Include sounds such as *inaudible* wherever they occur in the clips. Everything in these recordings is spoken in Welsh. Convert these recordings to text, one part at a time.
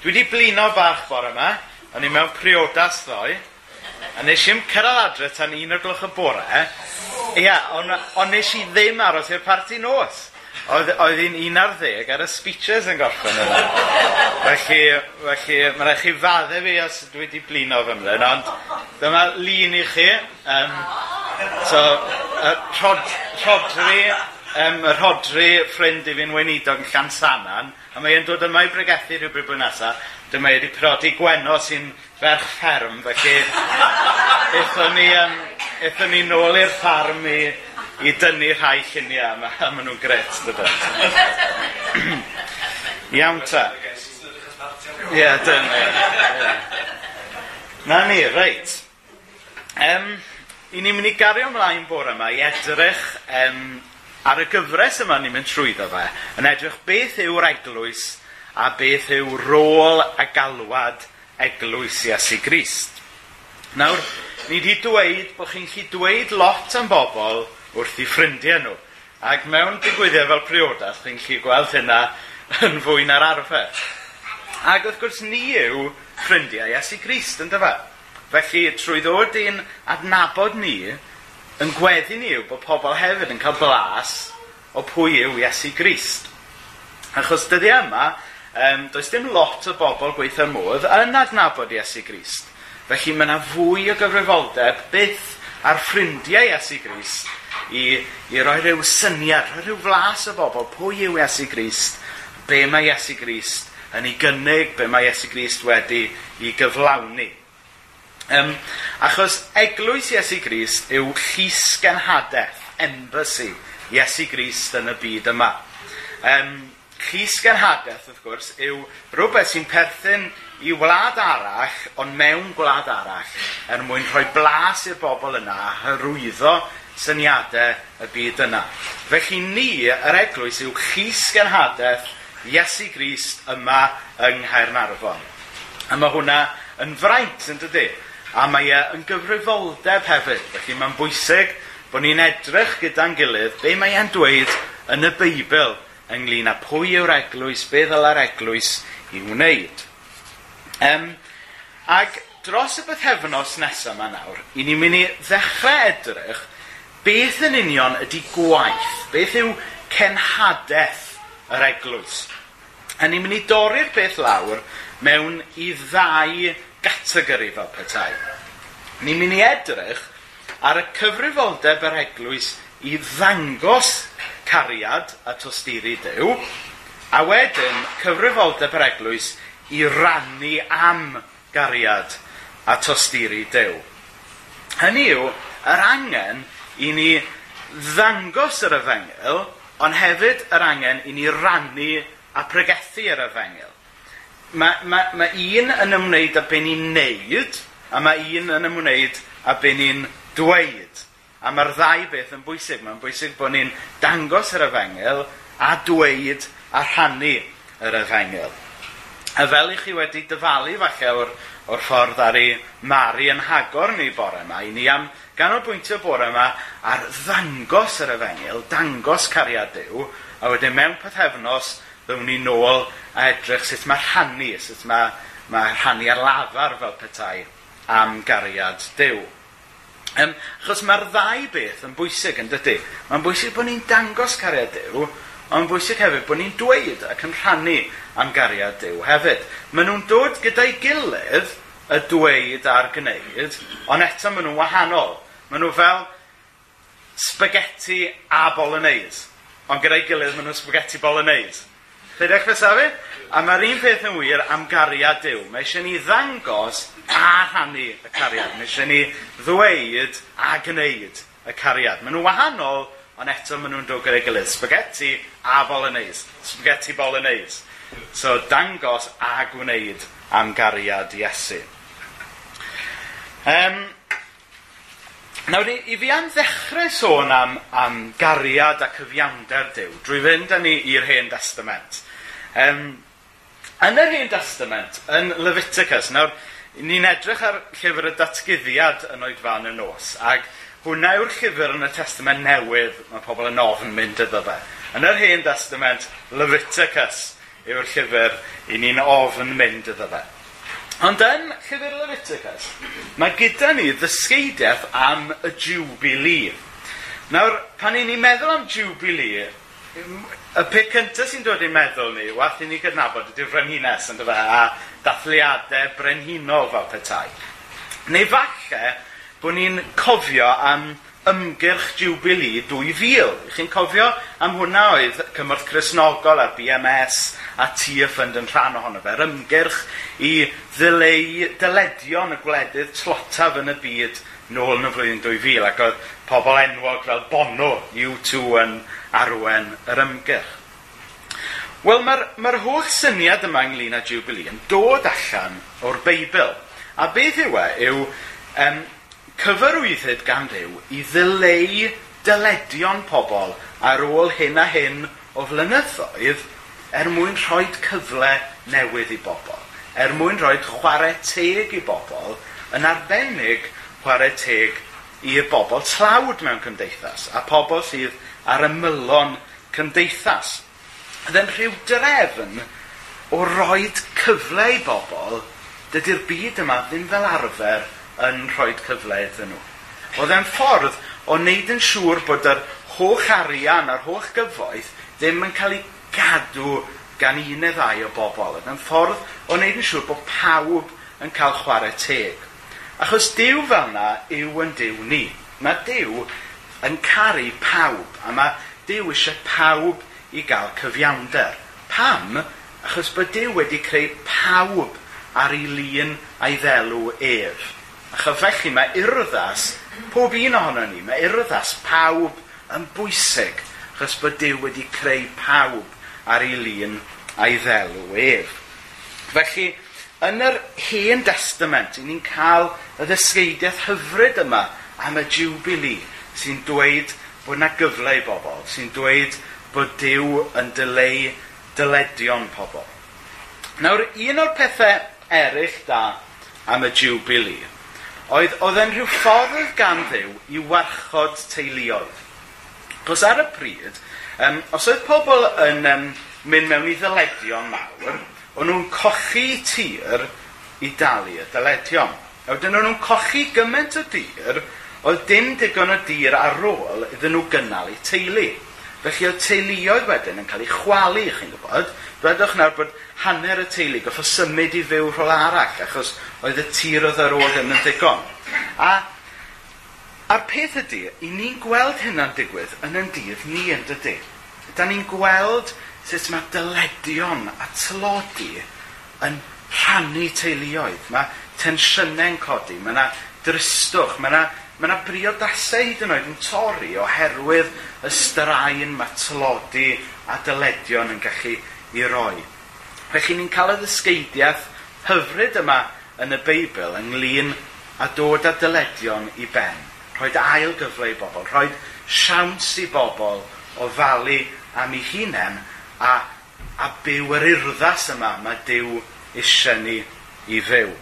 Dwi wedi blino bach bore yma, o'n i mewn priodas ddoe, a nes i'n cyrraedd adre tan un o'r gloch y bore, ia, ond on nes i ddim aros i'r parti nos. Oedd, oedd hi'n un ar ddeg ar y speeches yn gorffen yna. felly, felly mae'n rhaid chi fadde fi os dwi wedi blino fy mlaen, ond dyma lun i chi. Um, so, uh, Rod, Rodri um, y rhodri ffrind i fi'n weinidog yn Llansannan, a mae e'n dod yma i bregethu rhywbryd blwyddyn nesaf. Dyma i wedi prodi Gweno sy'n ferch fferm, felly *laughs* eithon ni, um, eithon ni nôl i'r ffarm i, i dynnu rhai lluniau yma, a maen nhw'n gret, dydyn. *laughs* Iawn ta. Ie, yeah, dyna. Yeah. Na ni, reit. Um, I ni'n mynd i gario ymlaen bore yma i edrych um, Ar y gyfres yma ni'n mynd trwyddo fe, yn edrych beth yw'r eglwys a beth yw rôl a galwad eglwys Iesu Grist. Nawr, ni wedi dweud bod chi'n chi dweud lot am bobl wrth i ffrindiau nhw. Ac mewn digwyddiad fel priodas, chi'n chi gweld hynna yn fwy na'r arfer. Ac wrth gwrs ni yw ffrindiau Iesu Grist, yn dyfa. Felly, trwy ddod i'n adnabod ni, yn gweddi ni yw bod pobl hefyd yn cael blas o pwy yw Iesu Grist. Achos dyddi yma, um, does dim lot o bobl gweithio modd yn adnabod Iesu Grist. Felly mae yna fwy o gyfrifoldeb byth ar ffrindiau Iesu Grist i, i roi rhyw syniad, roi rhyw flas o bobl, pwy yw Iesu Grist, be mae Iesu Grist yn ei gynnig, be mae Iesu Grist wedi i gyflawni. Um, achos eglwys Iesu Grist yw llys genhadaeth, embassy, Iesu Grist yn y byd yma. Um, llys genhadaeth, wrth gwrs, yw rhywbeth sy'n perthyn i wlad arall, ond mewn gwlad arall, er mwyn rhoi blas i'r bobl yna, hyrwyddo syniadau y byd yna. Felly ni, yr eglwys, yw llys genhadaeth Iesu Grist yma yng Nghaernarfon. A mae hwnna yn fraint, yn dydy? A mae e yn gyfrifoldeb hefyd. Felly mae'n bwysig bod ni'n edrych gyda'n gilydd be mae e'n dweud yn y Beibl ynglyn â pwy yw'r eglwys, be ddylai'r eglwys i wneud. Um, ac dros y bythefnos nesaf yma nawr, i ni'n mynd i ddechrau edrych beth yn union ydy gwaith, beth yw cenhadaeth yr eglwys. A ni'n mynd i dorri'r beth lawr mewn i ddau gategori fel petai. Ni'n mynd i edrych ar y cyfrifoldeb yr eglwys i ddangos cariad a tosturi dew, a wedyn cyfrifoldeb yr eglwys i rannu am gariad a tosturi dew. Hynny yw, yr angen i ni ddangos yr yfengil, ond hefyd yr angen i ni rannu a pregethu yr yfengil mae, mae, mae un yn ymwneud â be ni'n neud, a mae un yn ymwneud â be ni'n dweud. A mae'r ddau beth yn bwysig. Mae'n bwysig bod ni'n dangos yr efengel a dweud a rhannu yr efengel. A fel i chi wedi dyfalu falle o'r, o'r ffordd ar ei mari yn hagor ni bore yma, i ni am ganolbwyntio bore yma ar ddangos yr efengel, dangos cariad Dyw, a wedyn mewn pethefnos ddewn ni nôl a edrych sut mae rhannu, sut mae, mae rhannu ar lafar fel petai am gariad Dyw. Um, achos mae'r ddau beth yn bwysig yn dydy. Mae'n bwysig bod ni'n dangos cariad Dyw, ond bwysig hefyd bod ni'n dweud ac yn rhannu am gariad Dyw hefyd. Maen nhw'n dod gyda'i gilydd y dweud a'r gwneud, ond eto maen nhw'n wahanol. Maen nhw fel spaghetti a bolognese, ond gyda'i gilydd maen nhw'n spaghetti bolognese. Lle dechrau safi? A mae'r un peth yn wir am gariad Dyw. Mae eisiau ni ddangos a rhannu y cariad. Mae eisiau ni ddweud a gwneud y cariad. Maen nhw wahanol, ond eto maen nhw'n dod gyda'i gilydd. Spaghetti a bolognese. Spaghetti bolognese. So dangos a gwneud am gariad Iesu. Um, Nawr, i, i fi am ddechrau sôn am, am gariad a cyfiawnder Dyw, drwy fynd â ni i'r Hen Testament. Um, yn yr Hen Testament, yn Leviticus, nawr, ni'n edrych ar llyfr y datgyddiad yn oed fan y nos, ac hwnna yw'r llyfr yn y Testament newydd mae pobl yn ofn mynd iddo fe. Yn yr Hen Testament, Leviticus yw'r llyfr i ni'n ofn mynd iddo fe. Ond yn llyfr Leviticus, mae gyda ni ddysgeidiaeth am y Jubilee. Nawr, pan i ni'n meddwl am Jubilee, y peth cyntaf sy'n dod i'n meddwl ni, wath i ni gydnabod ydy'r frenhines yn dyfa, a dathliadau brenhinol fel petai. Neu falle bod ni'n cofio am ymgyrch Jubilee 2000. Chi'n cofio am hwnna oedd cymorth Cresnogol a'r BMS a TFund yn rhan ohono fe. Ymgyrch i ddyleu, dyledion y gwledydd tlotaf yn y byd nôl yn y flwyddyn 2000 ac oedd pobl enwog fel Bono, U2 yn arwen yr ymgyrch. Wel, mae'r mae holl syniad yma ynglyn â Jubilee yn dod allan o'r Beibl. A beth yw e, yw um, cyfarwyddyd gan Dduw i ddileu dyledion pobl ar ôl hyn a hyn o flynyddoedd er mwyn rhoi cyfle newydd i bobl, er mwyn rhoi chwarae teg i bobl, yn arbennig chwarae teg i'r bobl tlawd mewn cymdeithas a pobl sydd ar ymylon cymdeithas. Ydy'n rhyw drefn o roi cyfle i bobl, dydy'r byd yma ddim fel arfer yn rhoi cyfle iddyn nhw. Oedd e'n ffordd o wneud yn siŵr bod yr holl arian a'r holl gyfoeth ddim yn cael ei gadw gan un neu ddau o bobl. Oedd e'n ffordd o wneud yn siŵr bod pawb yn cael chwarae teg. Achos Dyw fel yna yw yn Dyw ni. Mae Dyw yn caru pawb, a mae Dyw eisiau pawb i gael cyfiawnder. Pam? Achos bod Dyw wedi creu pawb ar ei lun a'i ddelw ef. A chyfellu mae urddas, pob un ohono ni, mae urddas pawb yn bwysig, achos bod Dyw wedi creu pawb ar ei lun a'i ddelw ef. Felly, yn yr hen testament, ni'n cael y ddysgeidiaeth hyfryd yma am y jubilee sy'n dweud bod yna gyfle i bobl, sy'n dweud bod Dyw yn dyleu dyledion pobl. Nawr, un o'r pethau eraill da am y jubilee oedd, oedd e'n rhyw ffordd gan ddew i warchod teuluoedd. Cos ar y pryd, um, os oedd pobl yn um, mynd mewn i ddyledion mawr, o'n nhw'n cochi tir i dalu y dyledion. A wedyn o'n nhw'n cochi gymaint o dir, oedd dim digon o dir ar ôl iddyn nhw gynnal i teulu. Felly oedd teuluoedd wedyn yn cael ei chwalu, chi'n gwybod. Dwedwch nawr bod hanner y teulu goffo symud i fyw rhol arall, achos oedd y tir oedd ar ôl ddim yn ddigon. A a'r peth ydy, i ni'n gweld hynna'n digwydd yn yn dydd ni yn dydy. Da ni'n gweld sut mae dyledion a tlodi yn rhannu teuluoedd. Mae tensiynau'n codi, mae yna dristwch, mae yna, mae yna briodasau hyd yn oed yn torri oherwydd y straen mae tlodi a dyledion yn gallu i roi. Felly ni'n cael y ddysgeidiaeth hyfryd yma yn y Beibl ynglyn a dod â dyledion i ben. Rhoed ail gyfle i bobl, rhoed siawns i bobl o falu am ei hunain a, a byw yr urddas yma mae Dyw eisiau ni i fyw.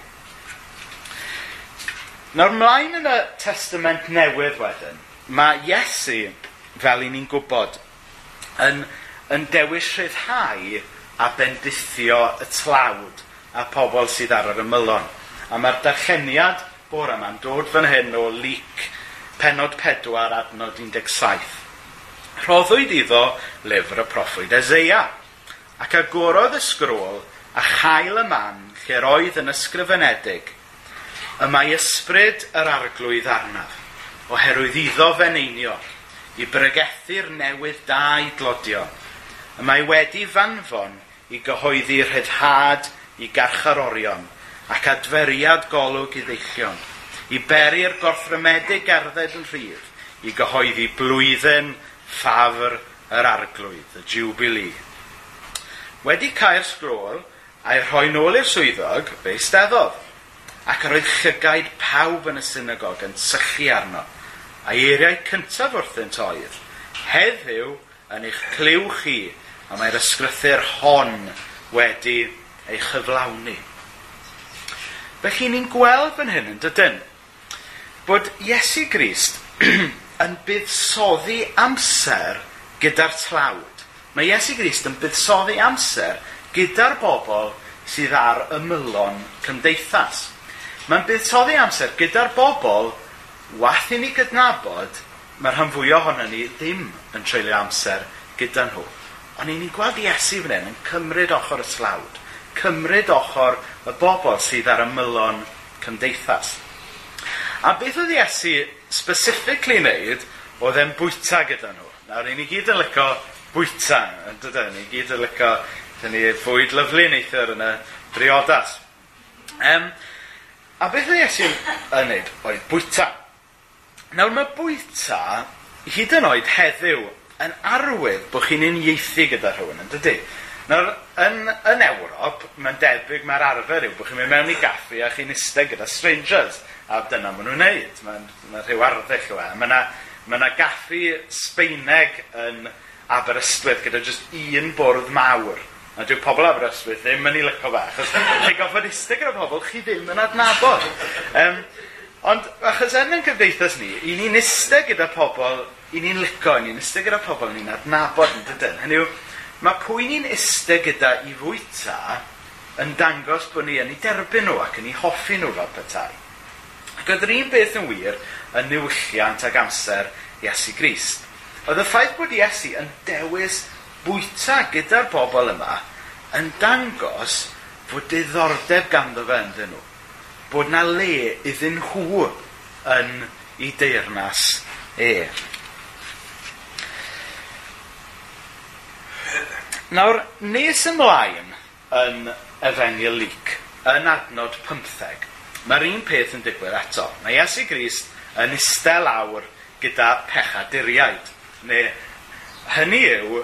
Nawr mlaen yn y testament newydd wedyn, mae Iesu, fel i ni'n gwybod, yn, yn dewis rhyddhau a bendithio y tlawd a pobl sydd ar yr ymylon. A mae'r darlleniad bore yma'n dod fan hyn o lyc penod 4 adnod 17. Rhoddwyd iddo lyfr y proffwyd Ezeia, ac agorodd y sgrôl a chael y man lle roedd yn ysgrifenedig, y mae ysbryd yr arglwydd arnaf, oherwydd iddo feneinio, i bregethu'r newydd da i glodio, y mae wedi fanfon i gyhoeddi rhyddhad i garcharorion, ac adferiad golwg i ddeillion, i beri'r gorthrymedig gerdded yn rhydd, i gyhoeddi blwyddyn ffafr yr arglwydd, y Jubilee. Wedi cael sgrôl a'i rhoi nôl i'r swyddog, fe steddodd, ac yr oedd llygaid pawb yn y synagog yn sychu arno, a eiriau cyntaf wrthynt oedd, heddiw yn eich cliw chi, a mae'r ysgrythyr hon wedi ei chyflawni. Felly ni'n gweld fan hyn yn dydyn, bod Iesu Grist *clears throat* yn buddsoddi amser gyda'r tlawd. Mae Iesu Grist yn buddsoddi amser gyda'r bobl sydd ar ymylon cymdeithas. Mae'n buddsoddi amser gyda'r bobl wath i ni gydnabod mae'r rhan fwy ohono ni ddim yn treulio amser gyda nhw. Ond ni'n gweld Iesu fan hyn yn cymryd ochr y tlawd, cymryd ochr y bobl sydd ar ymylon cymdeithas. A beth oedd Iesu specifically wneud, oedd e'n bwyta gyda nhw. Nawr, ni gyd yn licio bwyta, yn dydyn ni gyd yn licio, dyn ni fwyd lyflu neithio'r yn y briodas. Um, a beth oedd Iesu yn wneud oedd bwyta. Nawr mae bwyta, hyd yn oed heddiw, yn arwydd bod chi'n uniaethu gyda rhywun, yn dydy? Nawr, yn, yn Ewrop, mae'n debyg mae'r arfer yw bod chi'n mynd mewn i gaffi a chi'n eistedd gyda strangers a dyna maen nhw'n neud. Mae'n ma rhyw arddull yw e. Mae yna ma, gaffi Sbeineg yn Aberystwyth gyda jyst un bwrdd mawr. A dyw pobl Aberystwyth ddim yn ei lyco fe, achos chi goffonistig gyda pobl chi ddim yn adnabod. Um, ond achos yn yn cyfdeithas ni, i ni'n iste gyda pobl, i ni'n lico, i ni'n iste gyda pobl, ni'n adnabod yn dydyn. Hynny yw, mae pwy ni'n iste gyda i fwyta yn dangos bod ni yn ei derbyn nhw ac yn ei hoffi nhw fel petai. Doedd yr un beth yn wir yn newylliant ag amser Iesu Grist. Oedd y ffaith bod Iesu yn dewis bwyta gyda'r bobl yma yn dangos fod diddordeb ganddo fe ynddyn nhw. Bod na le iddyn nhw yn ei deyrnas e. Nawr, nes ymlaen yn Efengil Lyc, yn adnod 15, Mae'r un peth yn digwydd eto. Mae Iesu Grist yn istel awr gyda pechaduriaid. Neu hynny yw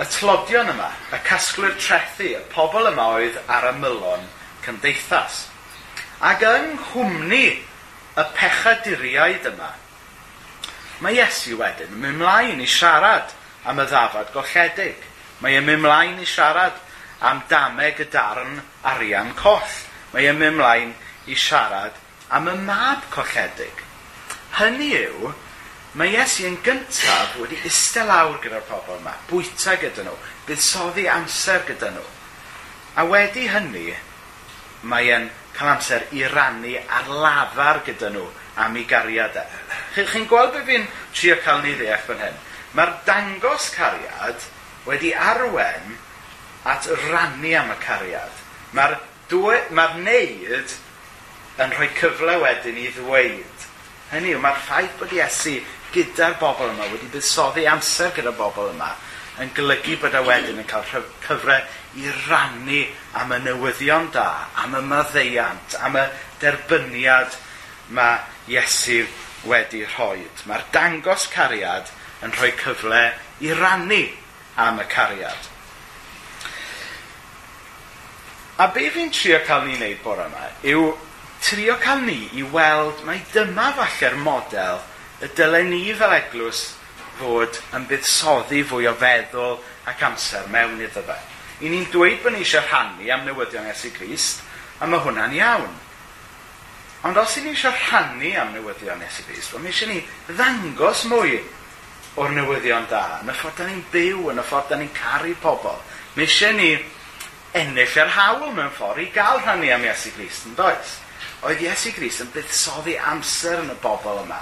y tlodion yma, y casglwyr trethu, y pobl yma oedd ar y mylon cymdeithas. Ac yng nghwmni y pechaduriaid yma, mae Iesu wedyn yn mynd mlaen i siarad am y ddafad golledig. Mae e'n mynd mlaen i siarad am dameg y darn arian coll. Mae e'n mynd mlaen i siarad am y mab colledig. Hynny yw, mae Iesu yn gyntaf wedi istel lawr gyda'r pobl yma, bwyta gyda nhw, buddsoddi amser gyda nhw. A wedi hynny, mae e'n cael amser i rannu ar lafar gyda nhw am ei gariad e. Chi'n chi gweld beth fi'n trio cael ni ddeall fan hyn? Mae'r dangos cariad wedi arwen at rannu am y cariad. Mae'r mae, neud yn rhoi cyfle wedyn i ddweud. Hynny yw, mae'r ffaith bod Iesu gyda'r bobl yma wedi buddsoddi amser gyda'r bobl yma yn golygu bod e wedyn yn cael cyfle i rannu am y newyddion da, am y maddeiant, am y derbyniad mae Iesu wedi rhoi. Mae'r dangos cariad yn rhoi cyfle i rannu am y cariad. A be fi'n trio cael ni wneud bore yma yw trio cael ni i weld mai dyma falle'r model y dylen ni fel eglwys fod yn buddsoddi fwy o feddwl ac amser mewn iddo fe. I ni'n dweud bod ni eisiau rhannu am newyddion Iesu Grist, a mae hwnna'n iawn. Ond os i ni eisiau rhannu am newyddion Iesu Grist, mae eisiau ni ddangos mwy o'r newyddion da, yn y ffordd da ni'n byw, yn y ffordd da ni'n caru pobl. Mae eisiau ni ennill yr hawl mewn ffordd i gael rhannu am Iesu Grist yn does. Oedd Iesu Grist yn buddsoddi amser yn y bobl yma.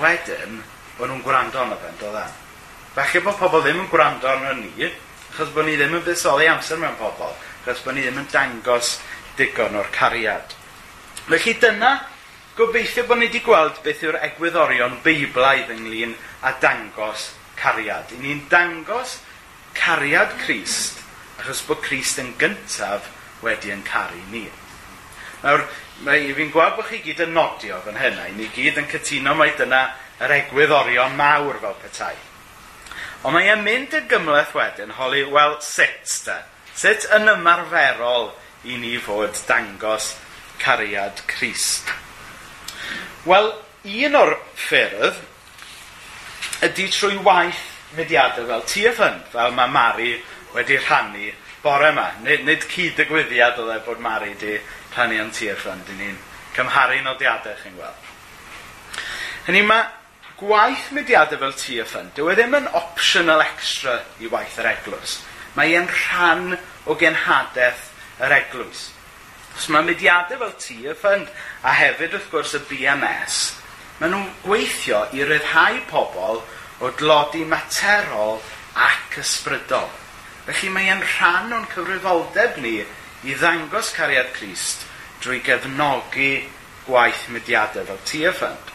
Wedyn, o'n nhw'n gwrando arno fe, dda. E? Falle bod pobl ddim yn gwrando arno ni, achos bod ni ddim yn buddsoddi amser mewn pobl, achos bod ni ddim yn dangos digon o'r cariad. Felly dyna, gobeithio bod ni wedi gweld beth yw'r egwyddorion beiblaidd ynglyn a dangos cariad. I ni'n dangos cariad Crist achos bod Crist yn gyntaf wedi yn caru ni. Nawr, mae fi'n gweld bod chi gyd yn nodio fan hynna. I ni gyd yn cytuno mai dyna yr egwyddorion mawr fel petai. Ond mae e'n mynd y gymleth wedyn, holi, wel, sut da? Sut yn ymarferol i ni fod dangos cariad Crist? Wel, un o'r ffyrdd ydy trwy waith mediadau fel TFN, fel mae Mari wedi rhannu bore yma. Nid, nid cyd digwyddiad oedd e bod Mari wedi rhannu am tir ffrind i ni'n cymharu nodiadau chi'n gweld. Hynny mae gwaith mudiadau fel tir ffrind, dyw e ddim yn optional extra i waith yr eglwys. Mae e'n rhan o genhadaeth yr eglwys. Os mae mudiadau fel ti y ffrind a hefyd wrth gwrs y BMS, maen nhw'n gweithio i ryddhau pobl o dlodi materol ac ysbrydol. Felly mae e'n rhan o'n cyfrifoldeb ni i ddangos cariad Crist drwy gefnogi gwaith mudiadau fel Tia Fund.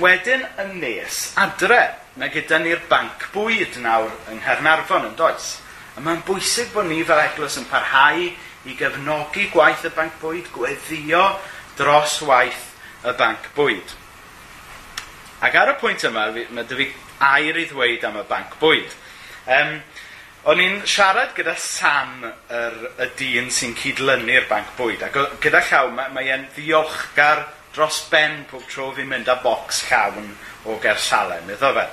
Wedyn yn nes adre, mae gyda ni'r banc bwyd nawr yng Nghernarfon yn does. A mae'n bwysig bod ni fel eglwys yn parhau i gefnogi gwaith y banc bwyd, gweddio dros waith y banc bwyd. Ac ar y pwynt yma, mae dy fi air i ddweud am y banc bwyd. Um, O'n i'n siarad gyda Sam, yr, y dyn sy'n cydlynu'r banc bwyd, ac gyda llaw mae, mae e'n ddiolchgar dros ben pob tro fi'n mynd â bocs llawn o gersalen, iddo fe.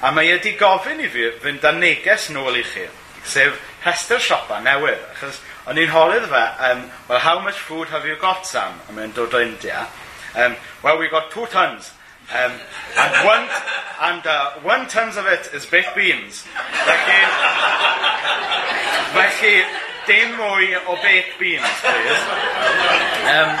A mae wedi gofyn i fi fynd â neges nôl i chi, sef rhestr siopa newydd, achos o'n i'n holydd fe, um, well, how much food have you got, Sam? A mae'n dod o India. Um, well, we got two tons. Um, and one, and uh, one tons of it is baked beans. Felly, felly dim mwy o baked beans, please. Um,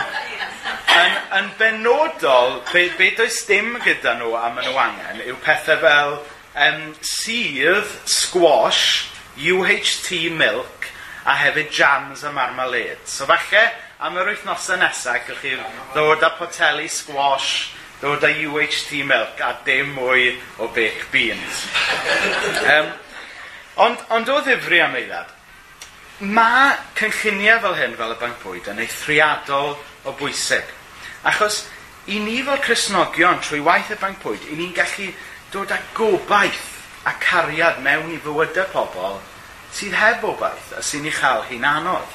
yn, yn benodol, be, be does dim gyda nhw am maen nhw angen, yw pethau fel um, sydd, squash, UHT milk, a hefyd jams a marmalade. So falle, am yr wythnosau nesaf, gallwch chi ddod â poteli squash, ddod â UHT milk a dim mwy o bech beans. um, ond, ond o ddifri am eilad, mae cynlluniau fel hyn fel y banc bwyd yn eithriadol o bwysig. Achos i ni fel Cresnogion trwy waith y banc bwyd, i ni'n gallu dod â gobaith a cariad mewn i fywydau pobl sydd heb obaith a sy'n ei chael hi'n anodd.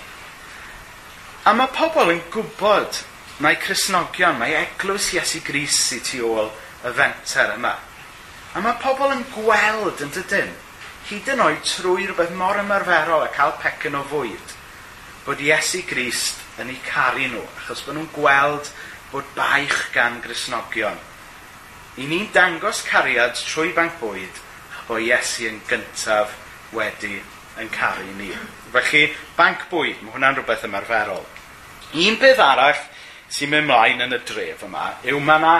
A mae pobl yn gwybod Mae Cresnogion, mae eglwys Iesu Gris i tu ôl y fenter yma. A mae pobl yn gweld yn dydyn, hyd yn oed trwy rhywbeth mor ymarferol a cael pecyn o fwyd, bod Iesu Grist yn ei caru nhw, achos bod nhw'n gweld bod baich gan Grisnogion. I ni'n dangos cariad trwy banc bwyd o Iesu yn gyntaf wedi yn caru ni. Felly, banc bwyd, mae hwnna'n rhywbeth ymarferol. Un peth arall sy'n mynd mlaen yn y dref yma yw mae yna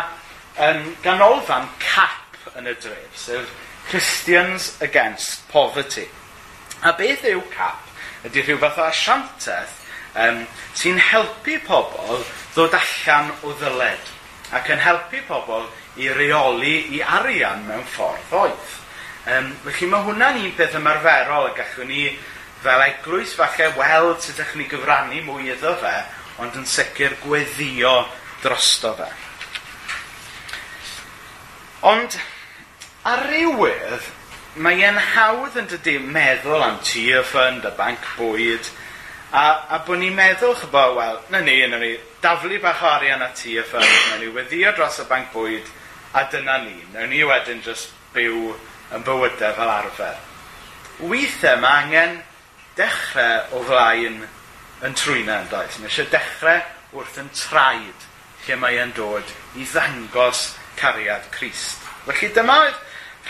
um, ganolfan cap yn y dref, sef Christians Against Poverty. A beth yw cap? Ydy rhyw fath o asiantaeth um, sy'n helpu pobl ddod allan o ddyled ac yn helpu pobl i reoli i arian mewn ffordd oedd. Um, felly mae hwnna'n un peth ymarferol y gallwn ni fel eglwys falle weld sut ydych ni gyfrannu mwy iddo fe ond yn sicr gweddio drosto fe. Ond ar rywydd, mae e'n hawdd yn dydy meddwl am tir fund, y banc bwyd, a, a bod ni'n meddwl, chybo, wel, na ni, na ni, daflu bach o arian at tir fund, na ni weddio dros y banc bwyd, a dyna ni, na ni wedyn just byw yn bywydau fel arfer. Weithiau mae angen dechrau o flaen yn trwyna yn does. Mae eisiau dechrau wrth yn traed lle mae e'n dod i ddangos cariad Crist. Felly dyma oedd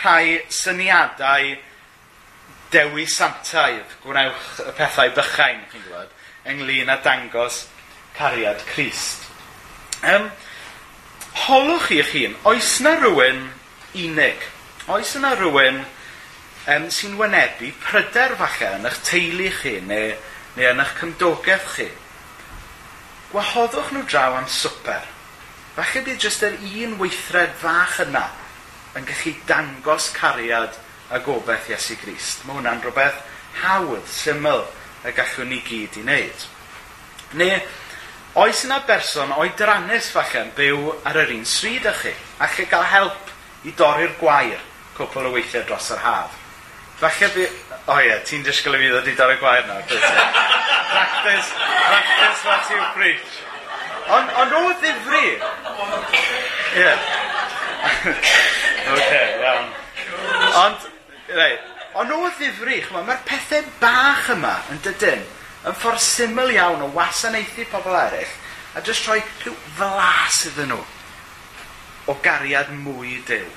rhai syniadau dewi santaidd, gwnewch y pethau bychain, chi'n gwybod, ynglyn â dangos cariad Crist. Um, holwch chi eich hun, oes na rhywun unig? Oes yna rhywun um, sy'n wynebu pryder falle yn eich teulu chi neu neu yn eich cymdogaeth chi, gwahoddwch nhw draw am swper. Falle bydd jyst yr un weithred fach yna yn gallu dangos cariad a gobeith Iesu Grist. Mae hwnna'n rhywbeth hawdd, syml y gallwn ni gyd i wneud. Neu, oes yna berson fach yn byw ar yr un sryd â chi, a chi gael help i dorri'r gwair cwpl o weithiau dros yr haf. Falle bydd O ie, ti'n disgwyl i fi ddod i dorri gwair nawr. E? practice, practice what you preach. Ond on o ddifri. Ie. *laughs* Yeah. Oce, iawn. Ond, rei, ond o ddifri, chma, mae'r pethau bach yma yn dydyn, yn ffordd syml iawn o wasanaethu pobl eraill, a jyst rhoi rhyw flas iddyn nhw o gariad mwy dew.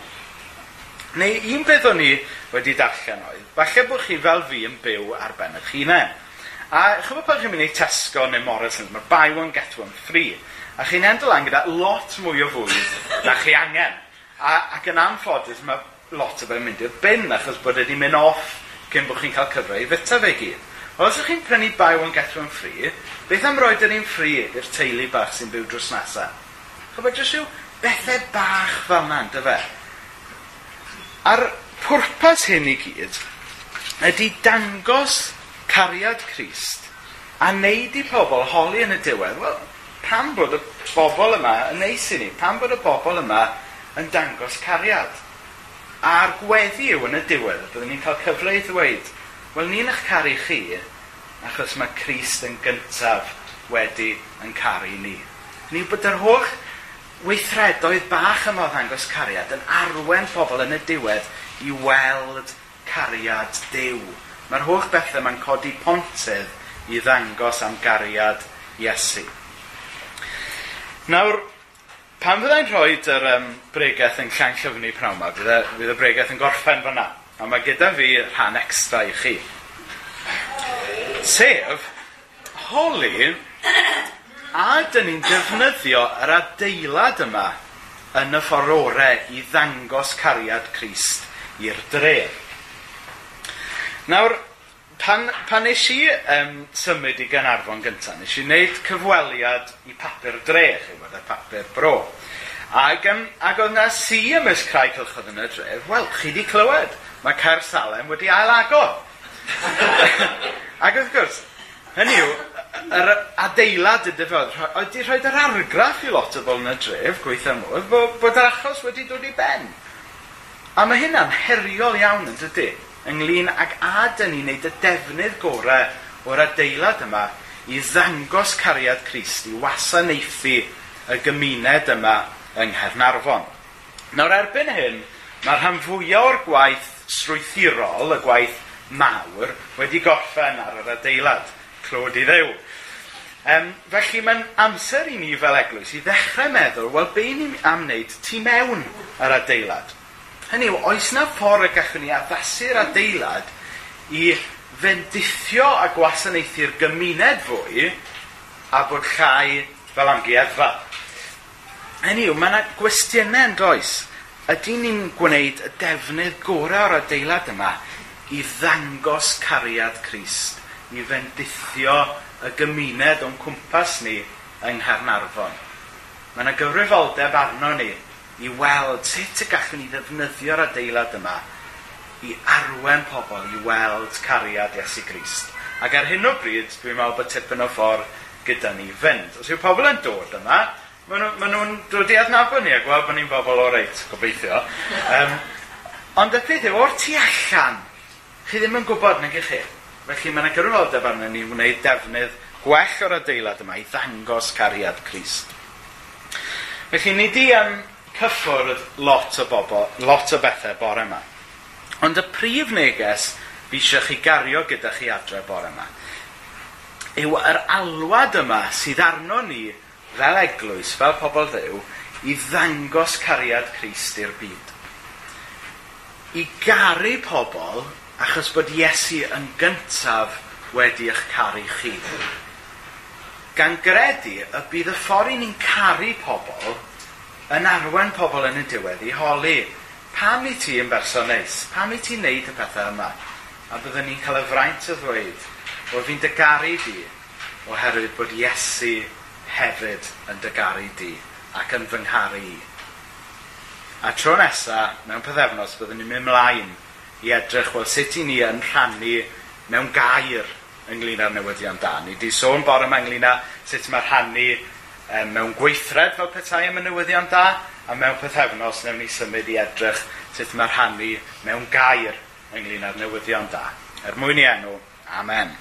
Neu un peth o'n i wedi darllen oedd, falle bod chi fel fi yn byw ar ben eich hunain. A chymryd pan chi'n mynd i Tesco neu Morrison, mae buy one get one free. A chi'n endol lan gyda lot mwy o fwyd na chi angen. A, ac yn anffodus mae lot o fe'n mynd i'r bin achos bod wedi mynd off cyn bod chi'n cael cyfle i fyta fe gyd. Os ydych chi'n prynu buy one get one free, beth am roed yr un free i'r teulu bach sy'n byw drws nesaf? Chybod jyst yw bethau bach fel yna, dy fe? Ar pwrpas hyn i gyd ydy dangos cariad Crist a wneud i pobl holi yn y diwedd, wel, pam bod y bobl yma yn neis i ni, pam bod y bobl yma yn dangos cariad. A'r gweddi yw yn y diwedd, byddwn ni'n cael cyfle i ddweud, wel, ni'n eich caru chi, achos mae Crist yn gyntaf wedi yn caru ni. Ni bod yr holl weithredoedd bach yma o ddangos cariad yn arwen pobl yn y diwedd i weld cariad dew. Mae'r holl bethau mae'n codi pontydd i ddangos am gariad Iesu. Nawr, pan fyddai'n rhoi yr um, bregaeth yn llan llyfnu prawn yma, fydd y, fydd y bregaeth yn gorffen fyna. A mae gyda fi rhan extra i chi. Sef, holi, a dyn ni'n defnyddio yr adeilad yma yn y ffordd orau i ddangos cariad Crist i'r dre. Nawr, pan, pan nes i um, symud i Ganarfon gyntaf, nes i wneud cyfweliad i papur dre, chi'n gwybod, y papur bro. Ac, um, ac oedd na si ymys Crai cylchodd yn y dref, wel, chi di clywed, mae Caer Salem wedi ailagor. *laughs* ac wrth gwrs, hynny yw, yr adeilad y dyfodd, oedd wedi rhoi yr argraff i lot o bobl yn y dref, gweithio modd, bod, bod yr achos wedi dod i ben. A mae hynna'n heriol iawn yn dydy, ynglyn ag a dyn ni wneud y defnydd gorau o'r adeilad yma i ddangos cariad Crist, i wasanaethu y gymuned yma yng Nghernarfon. Nawr erbyn hyn, mae'r rhan fwyaf o'r gwaith strwythurol, y gwaith mawr, wedi gorffen ar yr adeilad. Clod i ddew. Um, felly mae'n amser i ni fel eglwys i ddechrau meddwl, wel be ni am wneud tu mewn yr adeilad? Hynny yw, oes na ffordd y gallwn ni addasu'r adeilad i fendithio a gwasanaethu'r gymuned fwy a bod llai fel amgueddfa. Hynny yw, mae yna gwestiynau yn does. Ydy ni'n gwneud y defnydd gorau o'r adeilad yma i ddangos cariad Crist, i fendithio y gymuned o'n cwmpas ni yng Ngharnarfon. Mae yna gyfrifoldeb arno ni i weld sut y gallwn ni ddefnyddio'r adeilad yma i arwen pobl i weld cariad Iesu Grist. Ac ar hyn o bryd, dwi'n meddwl bod tipyn o ffordd gyda ni fynd. Os yw pobl yn dod yma, maen nhw'n nhw dod i adnabod ni a gweld bod ni'n bobl o reit, gobeithio. Um, ond y peth yw, o'r tu allan, chi ddim yn gwybod nag ych chi. Felly mae yna gyrwyddoldeb arnyn ni wneud defnydd gwell o'r adeilad yma i ddangos cariad Crist. Felly ni di um, cyffwrdd lot o bobl, lot o bethau bore yma. Ond y prif neges fi eisiau chi gario gyda chi adre bore yma yw yr alwad yma sydd arno ni fel eglwys, fel pobl ddew, i ddangos cariad Christ i'r byd. I garu pobl achos bod Iesu yn gyntaf wedi eich caru chi. Gan gredu y bydd y ffordd ni'n caru pobl yn arwen pobl yn y diwedd i holi. Pam i ti yn berson neis? Pam i ti'n neud y pethau yma? A byddwn ni'n cael y fraint o ddweud, o fi'n dygaru di, oherwydd bod Iesu hefyd yn dygaru di ac yn fy ngharu i. A tro nesa, mewn pethefnos, byddwn ni'n mynd mlaen i edrych wel sut i ni yn rhannu mewn gair ynglyn â'r newyddion da. Ni wedi sôn bore yma ynglyn â sut mae rhannu um, mewn gweithred fel petai am y newyddion da, a mewn pethefnos newn ni symud i edrych sut mae'r rhannu mewn gair ynglyn â'r newyddion da. Er mwyn i enw, amen.